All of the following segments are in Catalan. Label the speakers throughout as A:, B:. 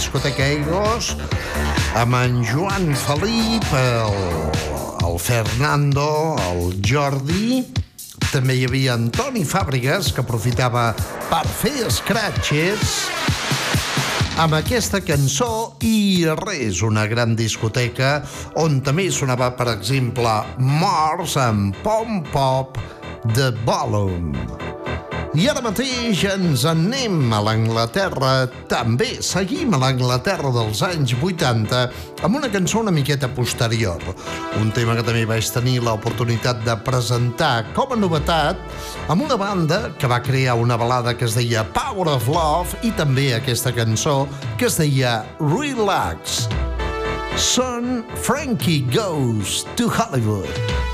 A: Egos amb en Joan Felip, el, el Fernando, el Jordi, també hi havia Antoni Fàbregas, que aprofitava per fer scratches amb aquesta cançó i res, una gran discoteca on també sonava, per exemple, Mars amb Pom Pop de Ballon. I ara mateix ens anem a l'Anglaterra, també seguim a l'Anglaterra dels anys 80 amb una cançó una miqueta posterior. Un tema que també vaig tenir l'oportunitat de presentar com a novetat amb una banda que va crear una balada que es deia Power of Love i també aquesta cançó que es deia Relax. Son Frankie Goes to Hollywood.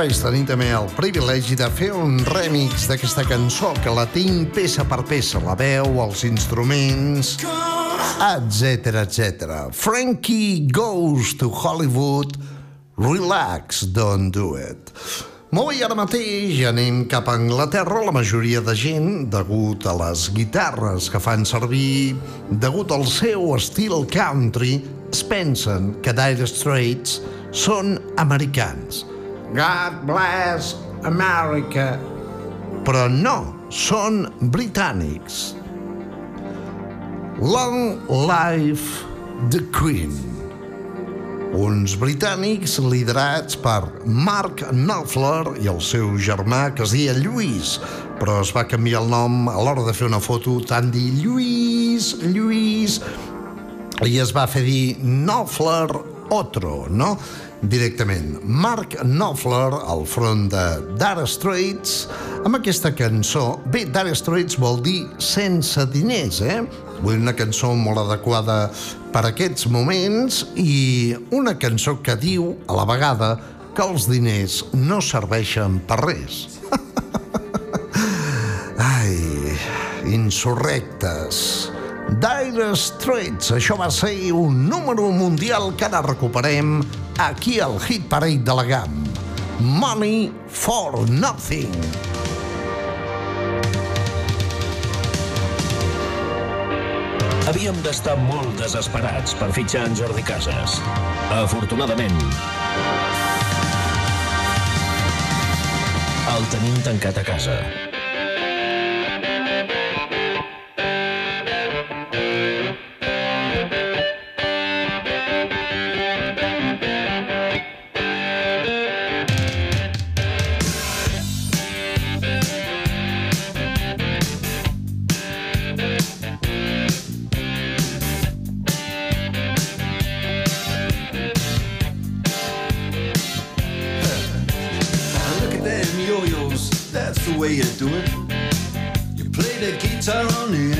A: Vaig tenir també el privilegi de fer un remix d'aquesta cançó que la tinc peça per peça, la veu, els instruments, etc etc. Frankie goes to Hollywood, relax, don't do it. Molt bé, ara mateix anem cap a Anglaterra. La majoria de gent, degut a les guitarres que fan servir, degut al seu estil country, es pensen que Dire Straits són americans. God bless America. Però no, són britànics. Long Life the Queen. Uns britànics liderats per Mark Knopfler i el seu germà que es deia Lluís, però es va canviar el nom a l'hora de fer una foto tant dir Lluís, Lluís, i es va fer dir Knopfler Otro, no? Directament Mark Knopfler al front de Dire Straits amb aquesta cançó. Bé, Dire Straits vol dir sense diners, eh? Vull una cançó molt adequada per aquests moments i una cançó que diu, a la vegada, que els diners no serveixen per res. Ai, insurrectes. Dire Straits, això va ser un número mundial que ara recuperem aquí al Hit Parade de la GAM. Money for Nothing.
B: Havíem d'estar molt desesperats per fitxar en Jordi Casas. Afortunadament, el tenim tancat a casa.
C: Way you do it. You play the guitar on the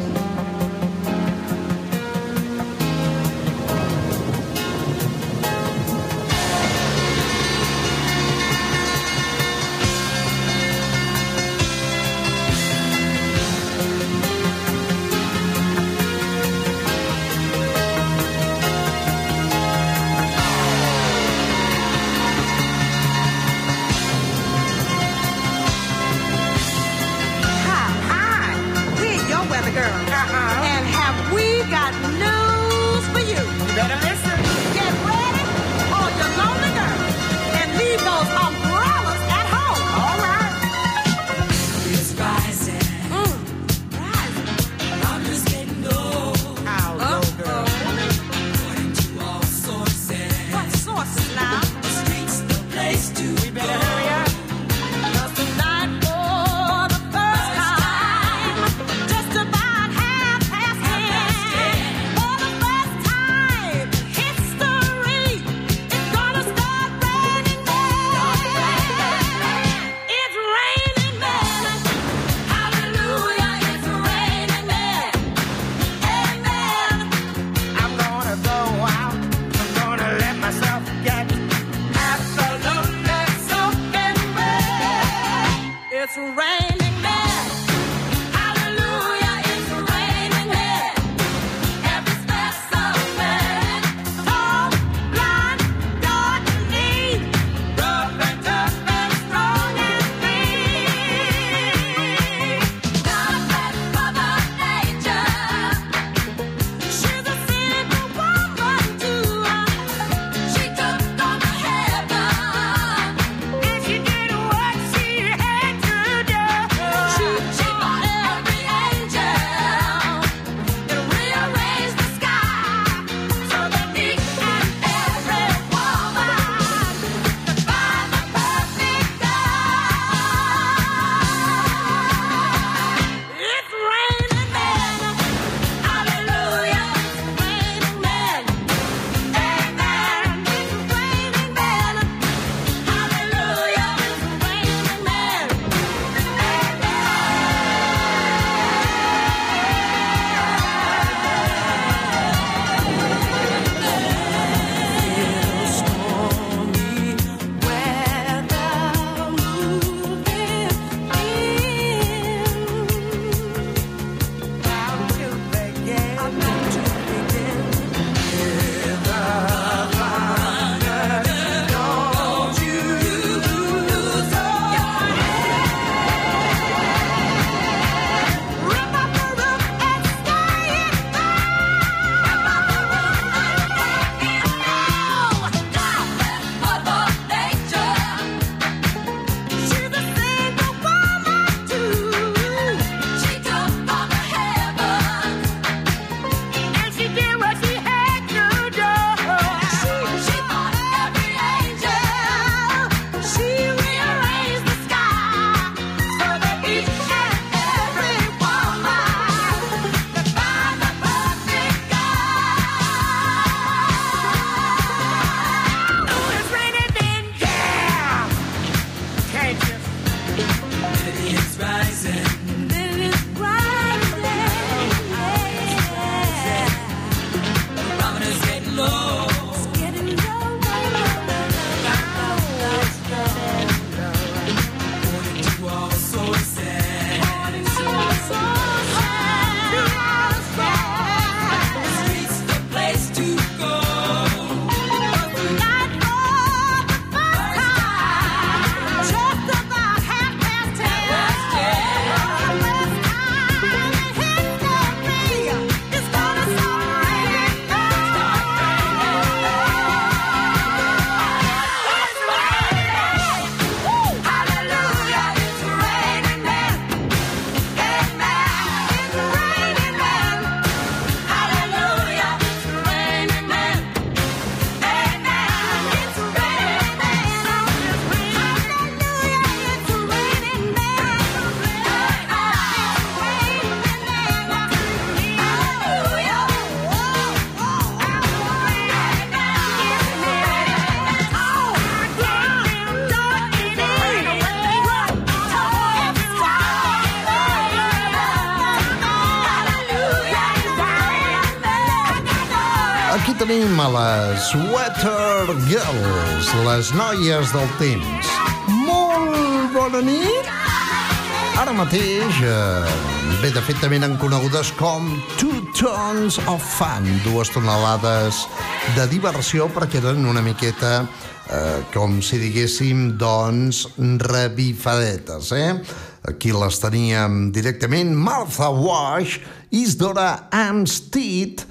A: Les Sweater Girls, les noies del temps. Molt bona nit! Ara mateix, eh, bé, de fet, també n'han conegudes com Two Tons of Fun, dues tonelades de diversió perquè eren una miqueta, eh, com si diguéssim, doncs, revifadetes, eh? Aquí les teníem directament, Martha Wash, Isdora Amstead,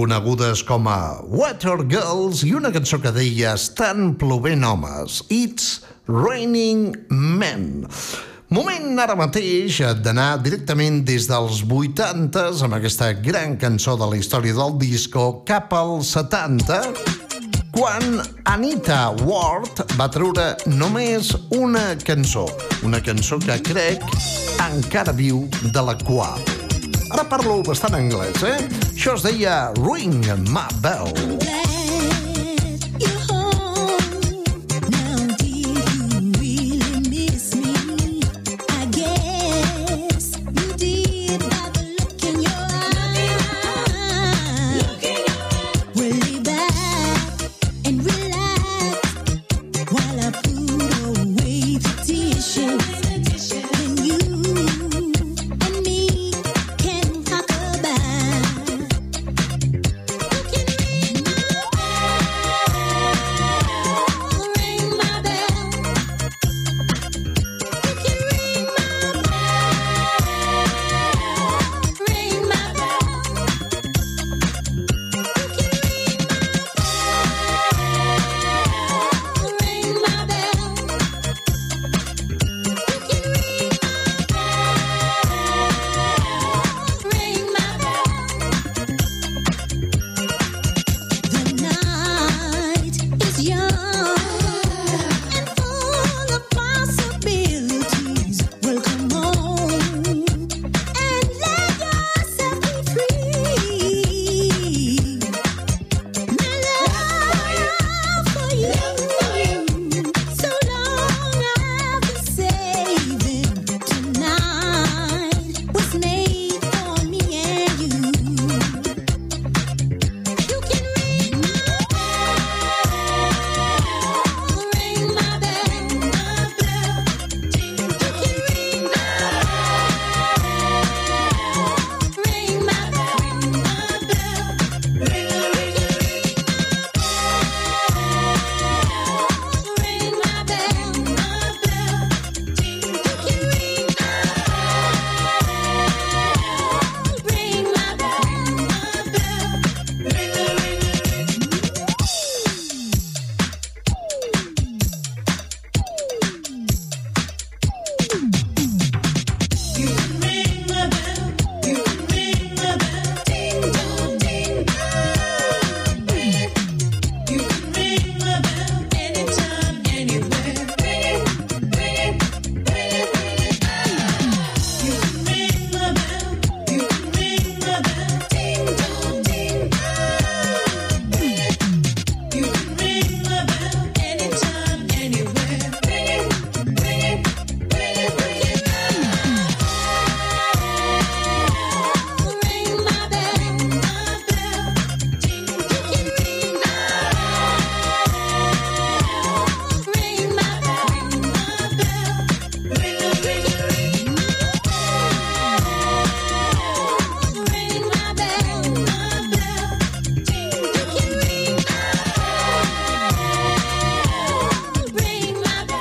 A: conegudes com a Water Girls i una cançó que deia Estan plovent homes, It's Raining Men. Moment ara mateix d'anar directament des dels 80s amb aquesta gran cançó de la història del disco cap als 70 quan Anita Ward va treure només una cançó, una cançó que crec encara viu de la qual. Ara parlo bastant anglès, eh? Això es deia Ring My Bell.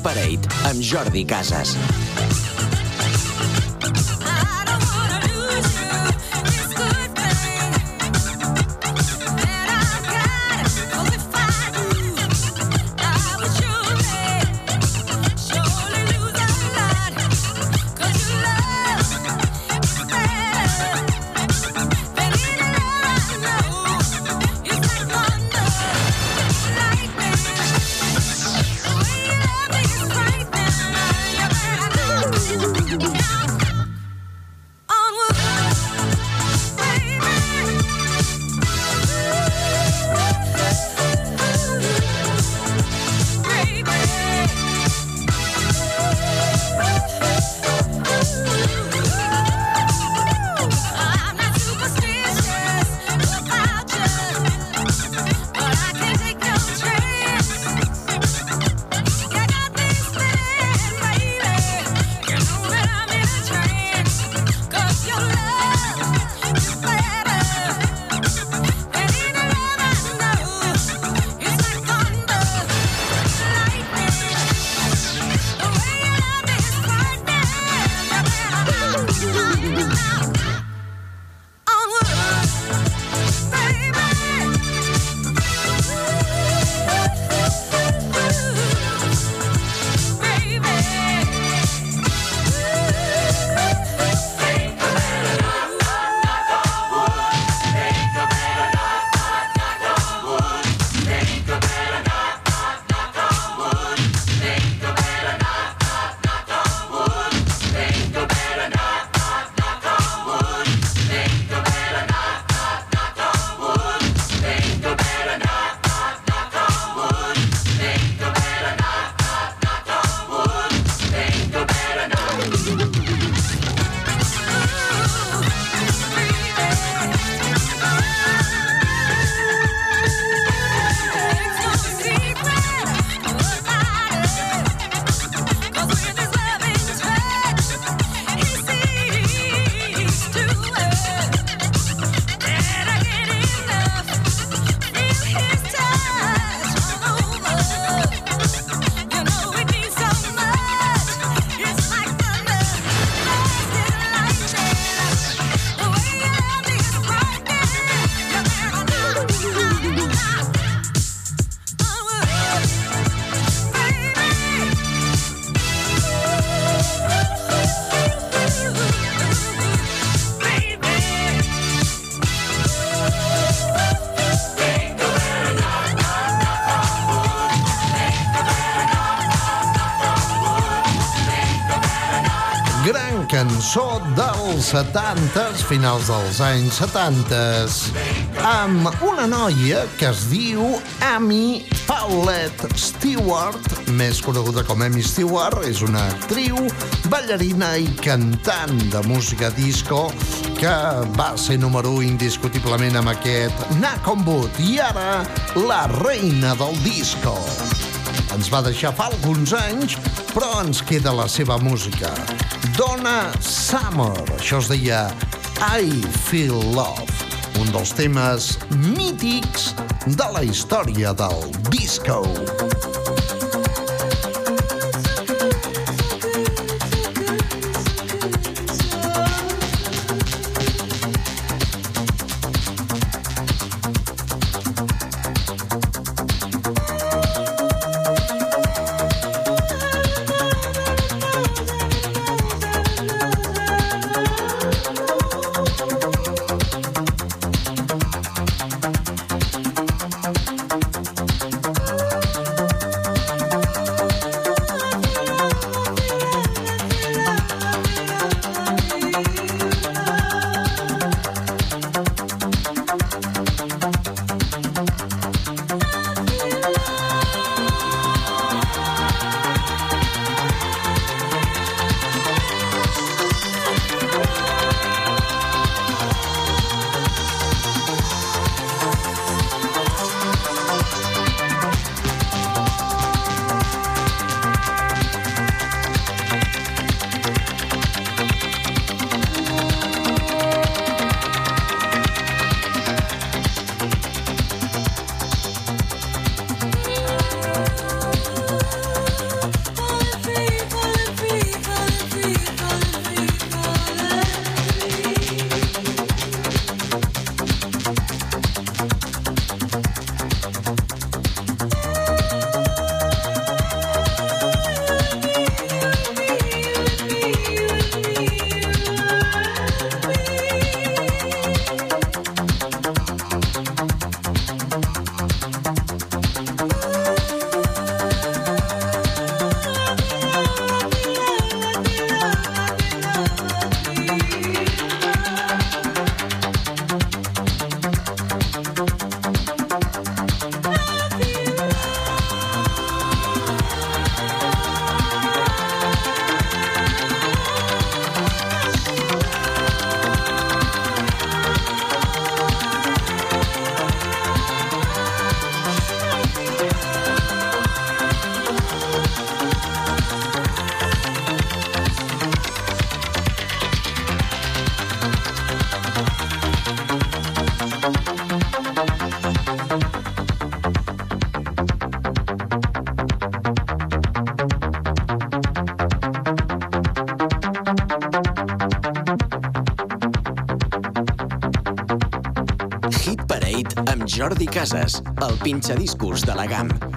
D: Parade amb Jordi Casas.
A: Cançó dels 70s, finals dels anys 70s, amb una noia que es diu Amy Paulette Stewart, més coneguda com Amy Stewart, és una actriu, ballarina i cantant de música disco que va ser número 1 indiscutiblement amb aquest Knock on Wood i ara la reina del disco. Ens va deixar fa alguns anys, però ens queda la seva música. Donna Summer, això es deia I Feel Love, un dels temes mítics de la història del disco.
D: amb Casas, el pinxadiscos de la GAM.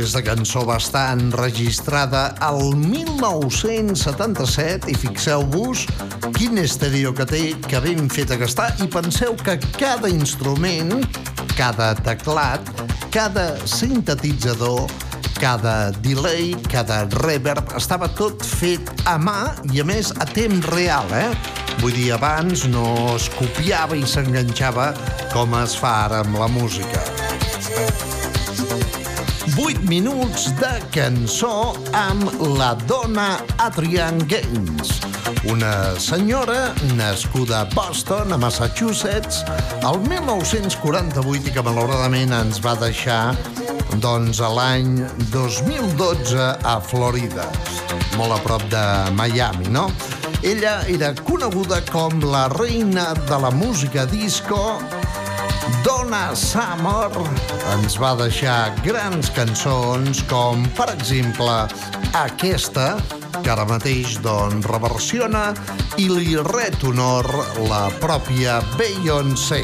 A: Aquesta cançó va estar enregistrada al 1977 i fixeu-vos quin estèdio que té, que ben fet que està, i penseu que cada instrument, cada teclat, cada sintetitzador, cada delay, cada reverb, estava tot fet a mà i, a més, a temps real, eh? Vull dir, abans no es copiava i s'enganxava com es fa ara amb la música. 8 minuts de cançó amb la dona Adrian Gaines, una senyora nascuda a Boston, a Massachusetts, al 1948 i que malauradament ens va deixar doncs, a l'any 2012 a Florida, molt a prop de Miami, no? Ella era coneguda com la reina de la música disco Donna Summer ens va deixar grans cançons com, per exemple, aquesta, que ara mateix doncs, reversiona i li ret honor la pròpia Beyoncé.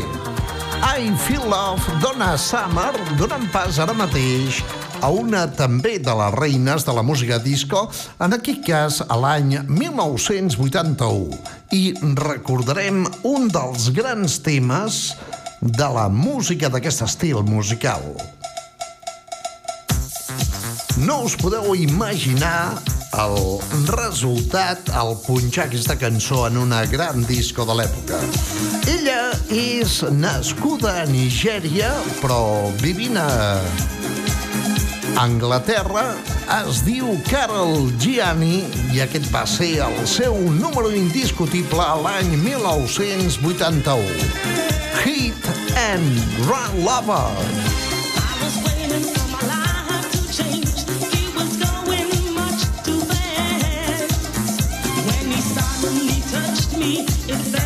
A: I Feel Love, Donna Summer, donant pas ara mateix a una també de les reines de la música disco, en aquest cas a l'any 1981. I recordarem un dels grans temes de la música d'aquest estil musical. No us podeu imaginar el resultat al punxar aquesta cançó en una gran disco de l'època. Ella és nascuda a Nigèria, però vivint a Anglaterra, es diu Carol Gianni i aquest va ser el seu número indiscutible l'any 1981. Hit and Run Lover.
E: I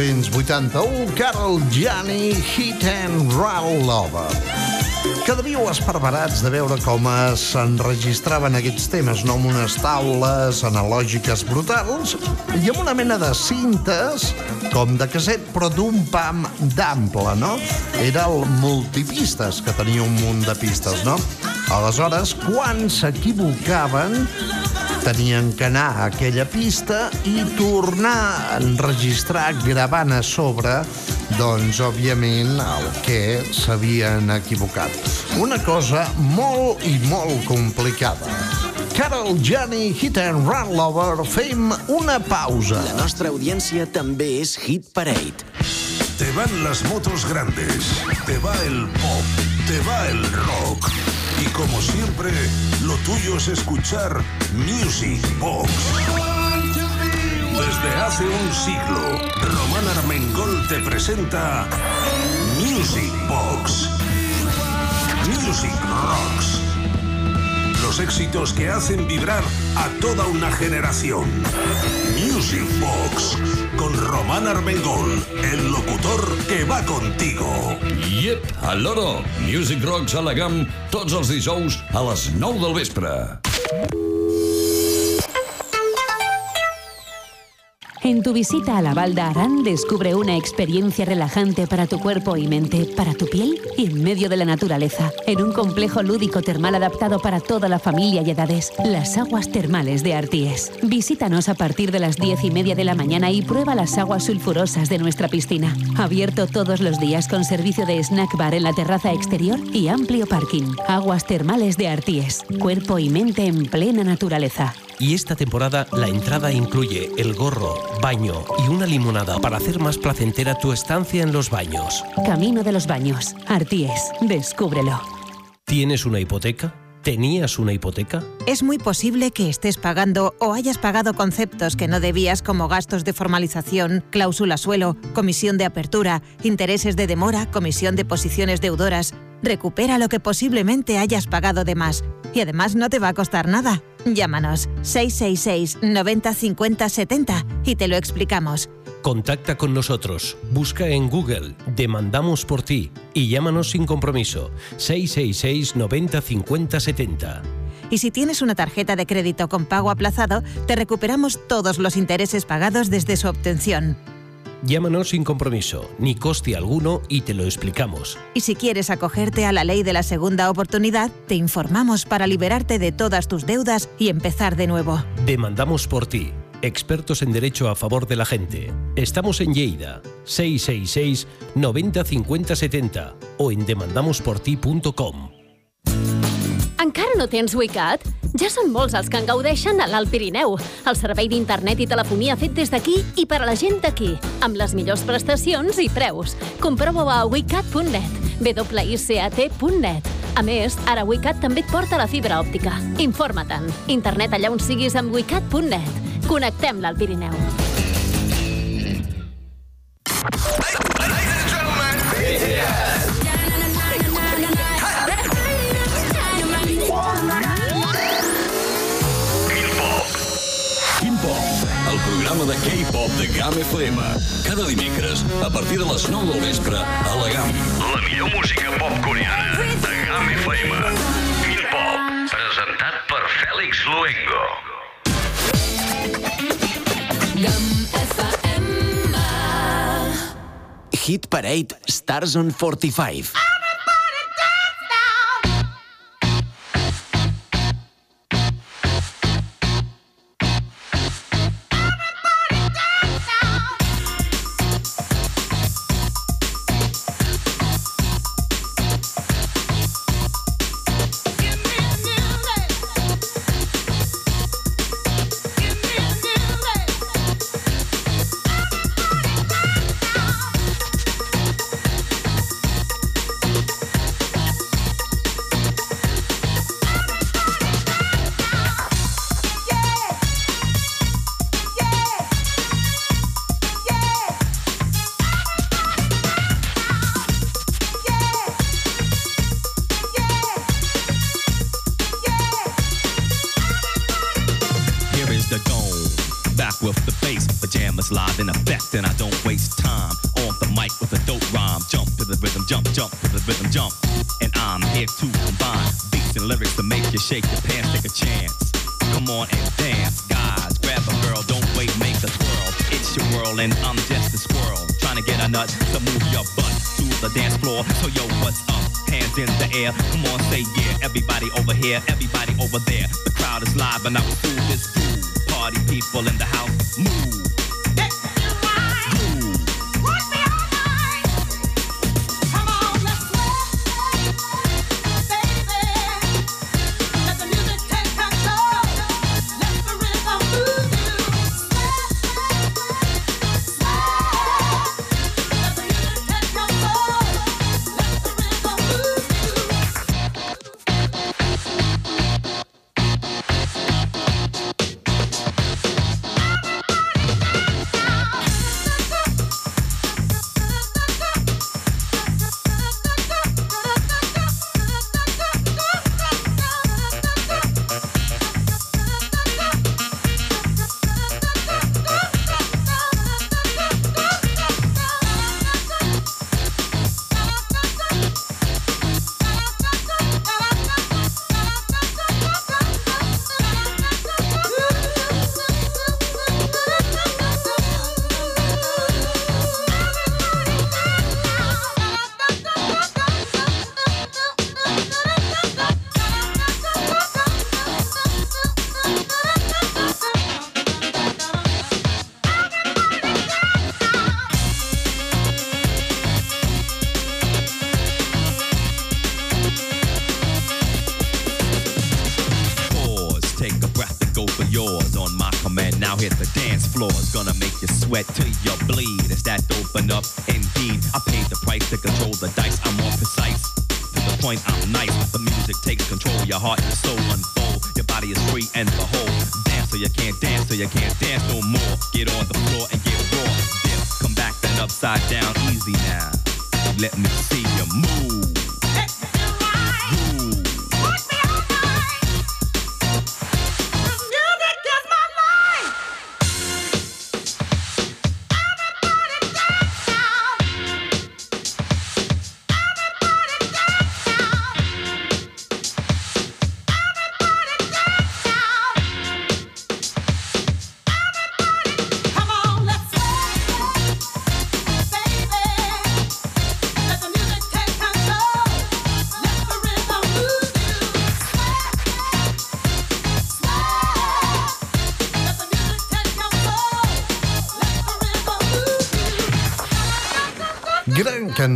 A: 1981, Carol Gianni, Hit and Run Lover. Que devíeu esparverats de veure com s'enregistraven aquests temes, no amb unes taules analògiques brutals i amb una mena de cintes, com de caset, però d'un pam d'ample, no? Era el multipistes, que tenia un munt de pistes, no? Aleshores, quan s'equivocaven, tenien que anar a aquella pista i tornar a enregistrar gravant a sobre doncs, òbviament, el que s'havien equivocat. Una cosa molt i molt complicada. Carol Gianni, Hit and Run Lover, fem una pausa.
D: La nostra audiència també és Hit Parade.
F: Te van las motos grandes, te va el pop, te va el rock. Y como siempre, lo tuyo es escuchar Music Box. Desde hace un siglo, Román Armengol te presenta Music Box. Music Rocks. Los éxitos que hacen vibrar a toda una generación. Music Box. Con Román Armengol, el locutor que va contigo.
G: Yep, al loro. Music Rocks a la GAM tots els dijous a les 9 del vespre.
H: En tu visita a la Val d'Aran descubre una experiencia relajante para tu cuerpo y mente, para tu piel y en medio de la naturaleza, en un complejo lúdico termal adaptado para toda la familia y edades, las aguas termales de Arties. Visítanos a partir de las diez y media de la mañana y prueba las aguas sulfurosas de nuestra piscina. Abierto todos los días con servicio de snack bar en la terraza exterior y amplio parking. Aguas termales de Arties, cuerpo y mente en plena naturaleza.
I: Y esta temporada la entrada incluye el gorro, baño y una limonada para hacer más placentera tu estancia en los baños.
H: Camino de los Baños. Arties. Descúbrelo.
I: ¿Tienes una hipoteca? ¿Tenías una hipoteca?
J: Es muy posible que estés pagando o hayas pagado conceptos que no debías como gastos de formalización, cláusula suelo, comisión de apertura, intereses de demora, comisión de posiciones deudoras. Recupera lo que posiblemente hayas pagado de más. Y además no te va a costar nada. Llámanos 666 90 50 70 y te lo explicamos.
I: Contacta con nosotros. Busca en Google Demandamos por ti y llámanos sin compromiso. 666 90 50 70.
J: Y si tienes una tarjeta de crédito con pago aplazado, te recuperamos todos los intereses pagados desde su obtención.
I: Llámanos sin compromiso, ni coste alguno y te lo explicamos.
J: Y si quieres acogerte a la ley de la segunda oportunidad, te informamos para liberarte de todas tus deudas y empezar de nuevo.
I: Demandamos por ti. Expertos en derecho a favor de la gente. Estamos en Lleida, 666 90 50 70 o en demandamosporti.com.
K: Encara no tens Wicat? Ja són molts els que en gaudeixen a l'Alt Pirineu. El servei d'internet i telefonia fet des d'aquí i per a la gent d'aquí, amb les millors prestacions i preus. Comprova-ho a wicat.net, wicat.net. A més, ara WeCat també et porta la fibra òptica. Informa-te'n. Internet allà on siguis amb wecat.net. Connectem-la al Pirineu.
G: Quin programa de K-pop de GAM FM. Cada dimecres, a partir de les 9 del vespre, a la GAM.
F: La millor música pop coreana de GAM FM. Quin Pop, presentat per Fèlix Luengo.
D: Hit Parade Stars on 45.
L: Here shake your pants, take a chance. Come on and dance, guys, grab a girl, don't wait, make a twirl. It's your world, and I'm just a squirrel trying to get a nut to move your butt to the dance floor. So yo, what's up? Hands in the air, come on, say yeah. Everybody over here, everybody over there. The crowd is live, and I will do this groove. Party people in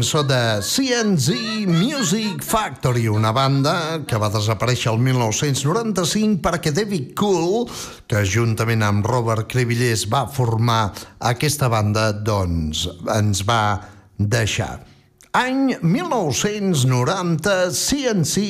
A: cançó de CNZ Music Factory, una banda que va desaparèixer el 1995 perquè David Cool, que juntament amb Robert Crevillers va formar aquesta banda, doncs ens va deixar. Any 1990, CNC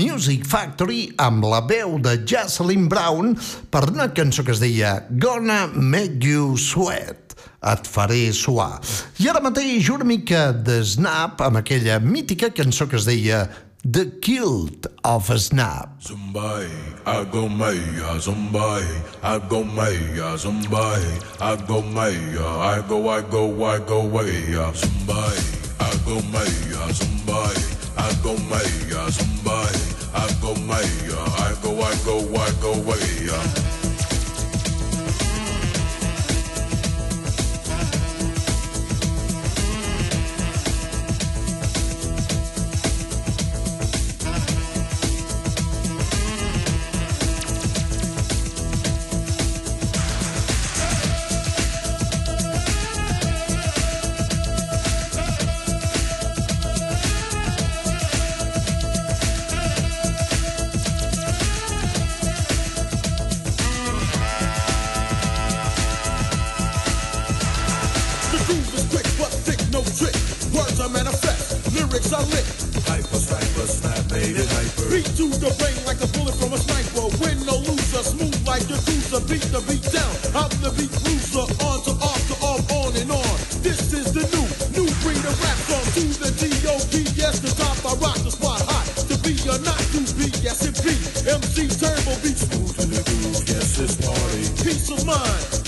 A: Music Factory amb la veu de Jocelyn Brown per una cançó que es deia Gonna Make You Sweat et faré suar. I ara mateix una mica de Snap amb aquella mítica cançó que es deia The Guilt of Snap.
M: Somebody, I go maya, somebody, I go maya, somebody, I go maya, I go, I go, I go maya, somebody, I go maya, somebody, I go maya, somebody, I go maya, I go, I go, I go maya.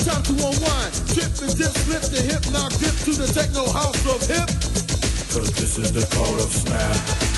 N: Time to unwind. Trip and dip, flip the hip, knock dip to the techno house of hip.
M: Cause this is the code of snap.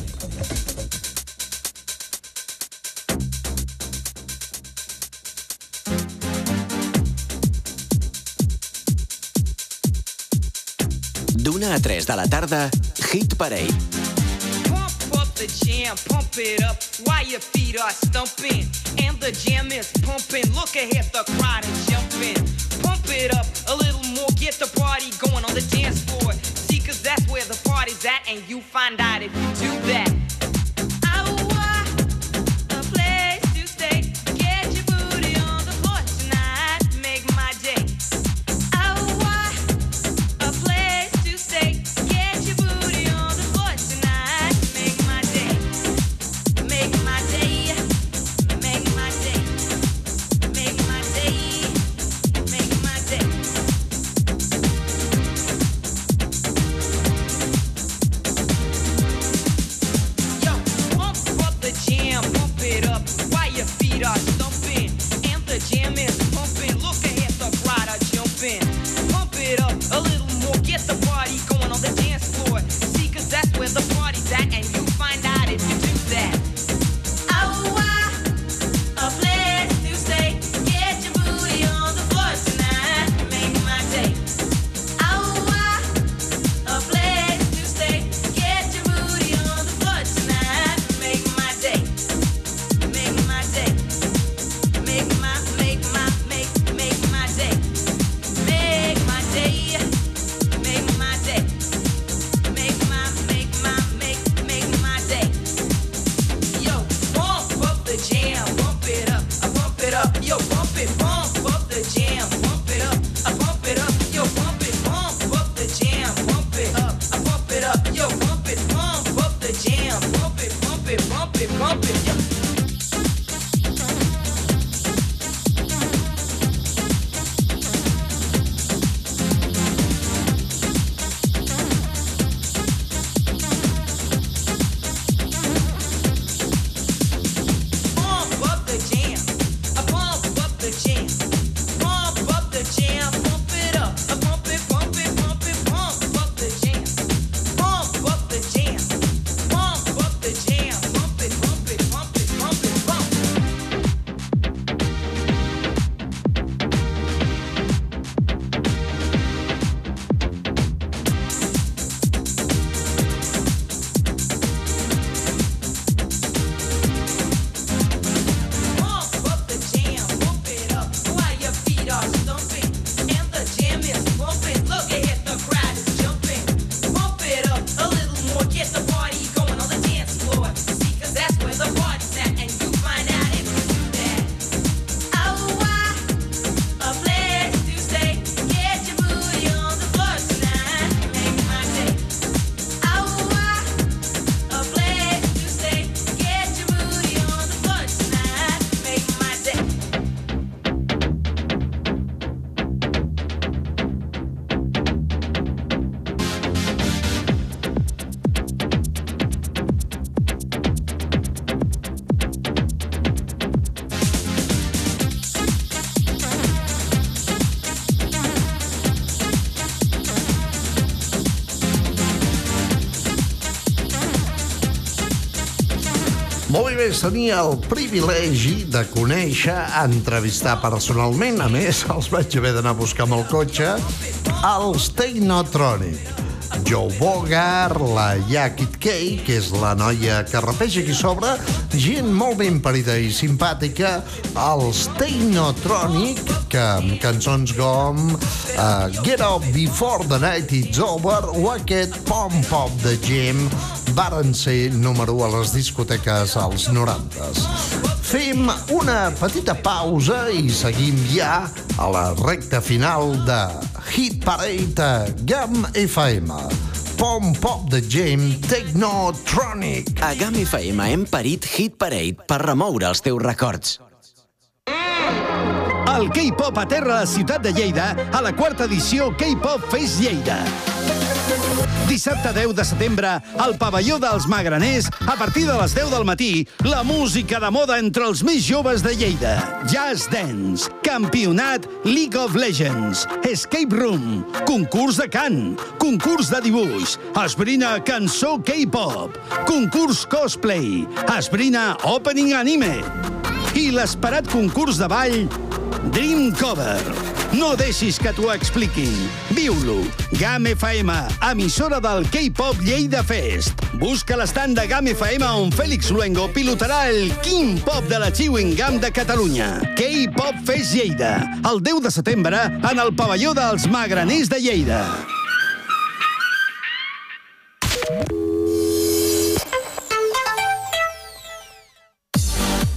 D: A 3 de la tarda, Hit Parade.
O: Pump up the jam, pump it up while your feet are stumping. And the jam is pumping. Look ahead, the crowd is jumping. Pump it up a little more, get the party going on the dance floor. See, cause that's where the party's at, and you find out if you do that.
A: Bé, tenia el privilegi de conèixer, entrevistar personalment, a més, els vaig haver d'anar a buscar amb el cotxe, els Technotronic. Joe Bogart, la Yakit Kay, que és la noia que rapeja aquí sobre, gent molt ben parida i simpàtica, els Technotronic, que amb cançons com uh, Get Up Before the Night Is Over o aquest Pom Pop de Jim varen ser número 1 a les discoteques als 90s. Fem una petita pausa i seguim ja a la recta final de Hit Parade GAM FM. Pom Pop de Jam Technotronic.
D: A GAM FM hem parit Hit Parade per remoure els teus records.
P: El K-pop aterra a la ciutat de Lleida a la quarta edició K-pop Fest Lleida. Dissabte 10 de setembre, al pavelló dels Magraners, a partir de les 10 del matí, la música de moda entre els més joves de Lleida. Jazz Dance, Campionat League of Legends, Escape Room, concurs de cant, concurs de dibuix, esbrina cançó K-pop, concurs cosplay, esbrina opening anime i l'esperat concurs de ball Dream Cover. No deixis que t'ho expliquin. Viu-lo. GAM FM, emissora del K-Pop Lleida Fest. Busca l'estand de GAM FM on Fèlix Luengo pilotarà el King Pop de la Chewing Gum de Catalunya. K-Pop Fest Lleida, el 10 de setembre en el pavelló dels Magraners de Lleida.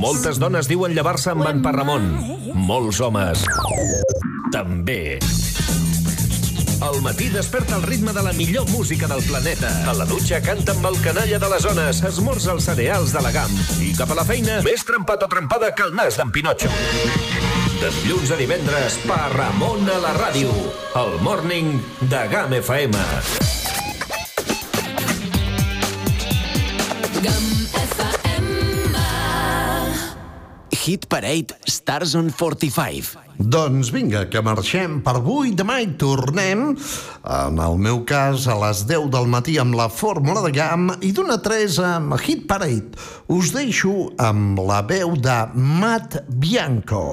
Q: Moltes dones diuen llevar-se amb en Parramon. Molts homes també. Al matí desperta el ritme de la millor música del planeta. A la dutxa canta amb el canalla de les zones, esmorza els cereals de la GAM. I cap a la feina, més trempat o trempada que el nas d'en Pinotxo. De dilluns a divendres, Parramon a la ràdio. El Morning de GAM FM.
D: Hit Parade Stars on 45.
A: Doncs vinga, que marxem per avui. Demà hi tornem, en el meu cas, a les 10 del matí amb la fórmula de GAM i d'una 3 amb Hit Parade. Us deixo amb la veu de Matt Bianco.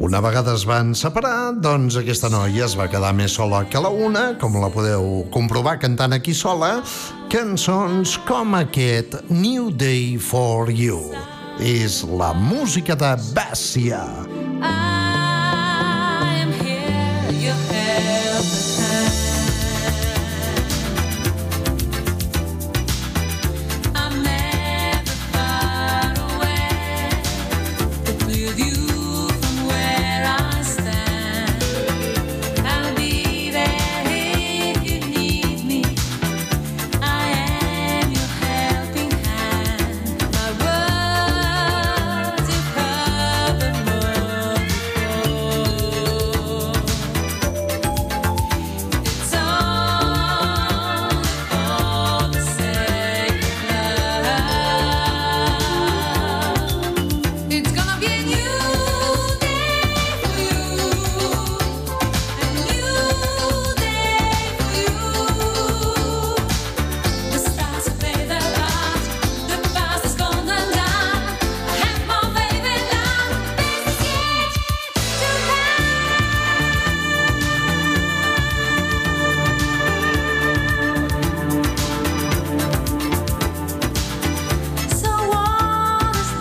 A: Una vegada es van separar, doncs aquesta noia es va quedar més sola que la una, com la podeu comprovar cantant aquí sola, cançons com aquest New Day for You. És la música de Bàssia.
E: I